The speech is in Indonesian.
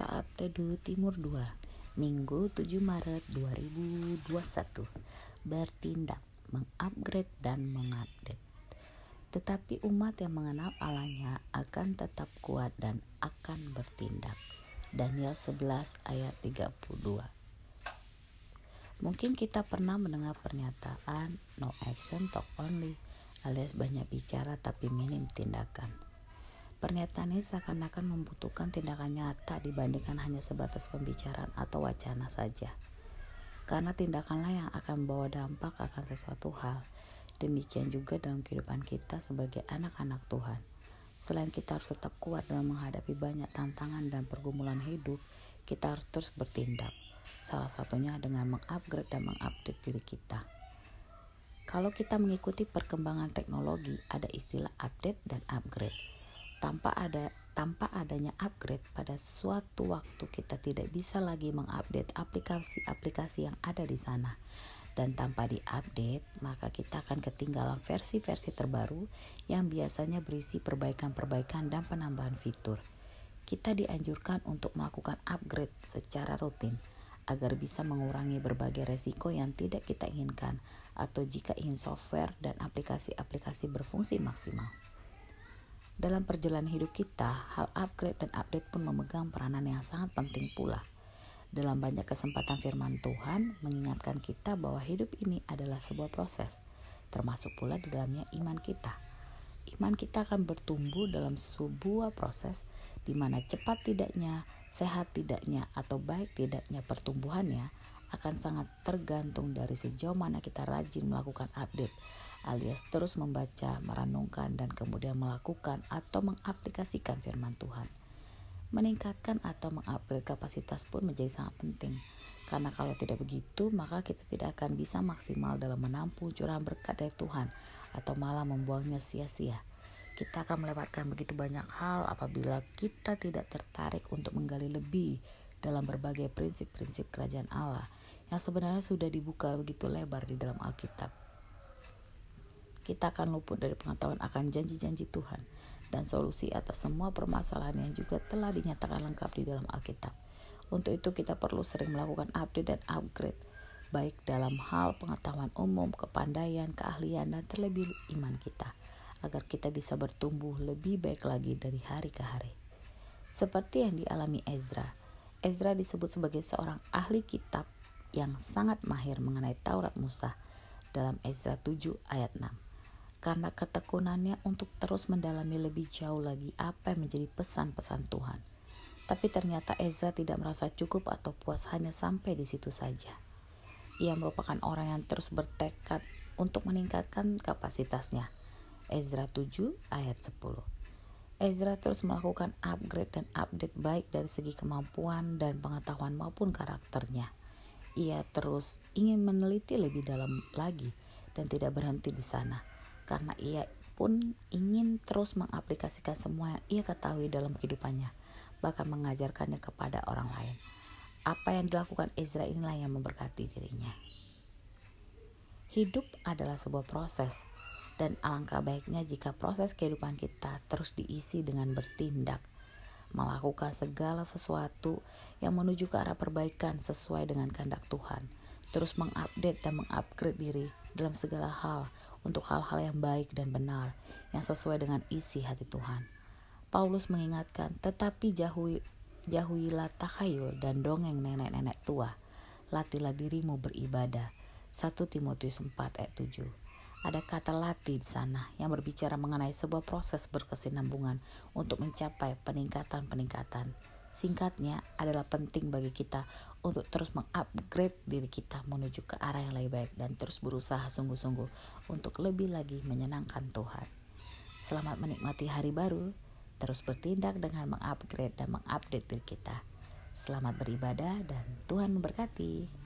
Saat Teduh Timur 2 Minggu 7 Maret 2021 Bertindak, mengupgrade dan mengupdate. Tetapi umat yang mengenal Allahnya akan tetap kuat dan akan bertindak. Daniel 11 ayat 32 Mungkin kita pernah mendengar pernyataan no action talk only alias banyak bicara tapi minim tindakan Pernyataan ini seakan-akan membutuhkan tindakan nyata dibandingkan hanya sebatas pembicaraan atau wacana saja. Karena tindakanlah yang akan membawa dampak akan sesuatu hal. Demikian juga dalam kehidupan kita sebagai anak-anak Tuhan. Selain kita harus tetap kuat dalam menghadapi banyak tantangan dan pergumulan hidup, kita harus terus bertindak. Salah satunya dengan mengupgrade dan mengupdate diri kita. Kalau kita mengikuti perkembangan teknologi, ada istilah update dan upgrade tanpa ada tanpa adanya upgrade pada suatu waktu kita tidak bisa lagi mengupdate aplikasi-aplikasi yang ada di sana dan tanpa diupdate maka kita akan ketinggalan versi-versi terbaru yang biasanya berisi perbaikan-perbaikan dan penambahan fitur. Kita dianjurkan untuk melakukan upgrade secara rutin agar bisa mengurangi berbagai resiko yang tidak kita inginkan atau jika ingin software dan aplikasi-aplikasi berfungsi maksimal. Dalam perjalanan hidup kita, hal upgrade dan update pun memegang peranan yang sangat penting pula. Dalam banyak kesempatan firman Tuhan mengingatkan kita bahwa hidup ini adalah sebuah proses, termasuk pula di dalamnya iman kita. Iman kita akan bertumbuh dalam sebuah proses di mana cepat tidaknya, sehat tidaknya, atau baik tidaknya pertumbuhannya akan sangat tergantung dari sejauh mana kita rajin melakukan update alias terus membaca, merenungkan, dan kemudian melakukan atau mengaplikasikan firman Tuhan. Meningkatkan atau mengupgrade kapasitas pun menjadi sangat penting, karena kalau tidak begitu, maka kita tidak akan bisa maksimal dalam menampung curahan berkat dari Tuhan, atau malah membuangnya sia-sia. Kita akan melewatkan begitu banyak hal apabila kita tidak tertarik untuk menggali lebih dalam berbagai prinsip-prinsip kerajaan Allah yang sebenarnya sudah dibuka begitu lebar di dalam Alkitab kita akan luput dari pengetahuan akan janji-janji Tuhan dan solusi atas semua permasalahan yang juga telah dinyatakan lengkap di dalam Alkitab. Untuk itu kita perlu sering melakukan update dan upgrade baik dalam hal pengetahuan umum, kepandaian, keahlian, dan terlebih iman kita agar kita bisa bertumbuh lebih baik lagi dari hari ke hari. Seperti yang dialami Ezra, Ezra disebut sebagai seorang ahli kitab yang sangat mahir mengenai Taurat Musa dalam Ezra 7 ayat 6 karena ketekunannya untuk terus mendalami lebih jauh lagi apa yang menjadi pesan-pesan Tuhan. Tapi ternyata Ezra tidak merasa cukup atau puas hanya sampai di situ saja. Ia merupakan orang yang terus bertekad untuk meningkatkan kapasitasnya. Ezra 7 ayat 10. Ezra terus melakukan upgrade dan update baik dari segi kemampuan dan pengetahuan maupun karakternya. Ia terus ingin meneliti lebih dalam lagi dan tidak berhenti di sana karena ia pun ingin terus mengaplikasikan semua yang ia ketahui dalam kehidupannya, bahkan mengajarkannya kepada orang lain. Apa yang dilakukan Ezra inilah yang memberkati dirinya. Hidup adalah sebuah proses, dan alangkah baiknya jika proses kehidupan kita terus diisi dengan bertindak, melakukan segala sesuatu yang menuju ke arah perbaikan sesuai dengan kehendak Tuhan, terus mengupdate dan mengupgrade diri dalam segala hal untuk hal-hal yang baik dan benar yang sesuai dengan isi hati Tuhan. Paulus mengingatkan, tetapi jauhi, jauhilah takhayul dan dongeng nenek-nenek tua. Latilah dirimu beribadah. 1 Timotius 4 ayat 7. Ada kata latih di sana yang berbicara mengenai sebuah proses berkesinambungan untuk mencapai peningkatan-peningkatan. Singkatnya adalah penting bagi kita untuk terus mengupgrade diri kita menuju ke arah yang lebih baik dan terus berusaha sungguh-sungguh untuk lebih lagi menyenangkan Tuhan. Selamat menikmati hari baru, terus bertindak dengan mengupgrade dan mengupdate diri kita. Selamat beribadah dan Tuhan memberkati.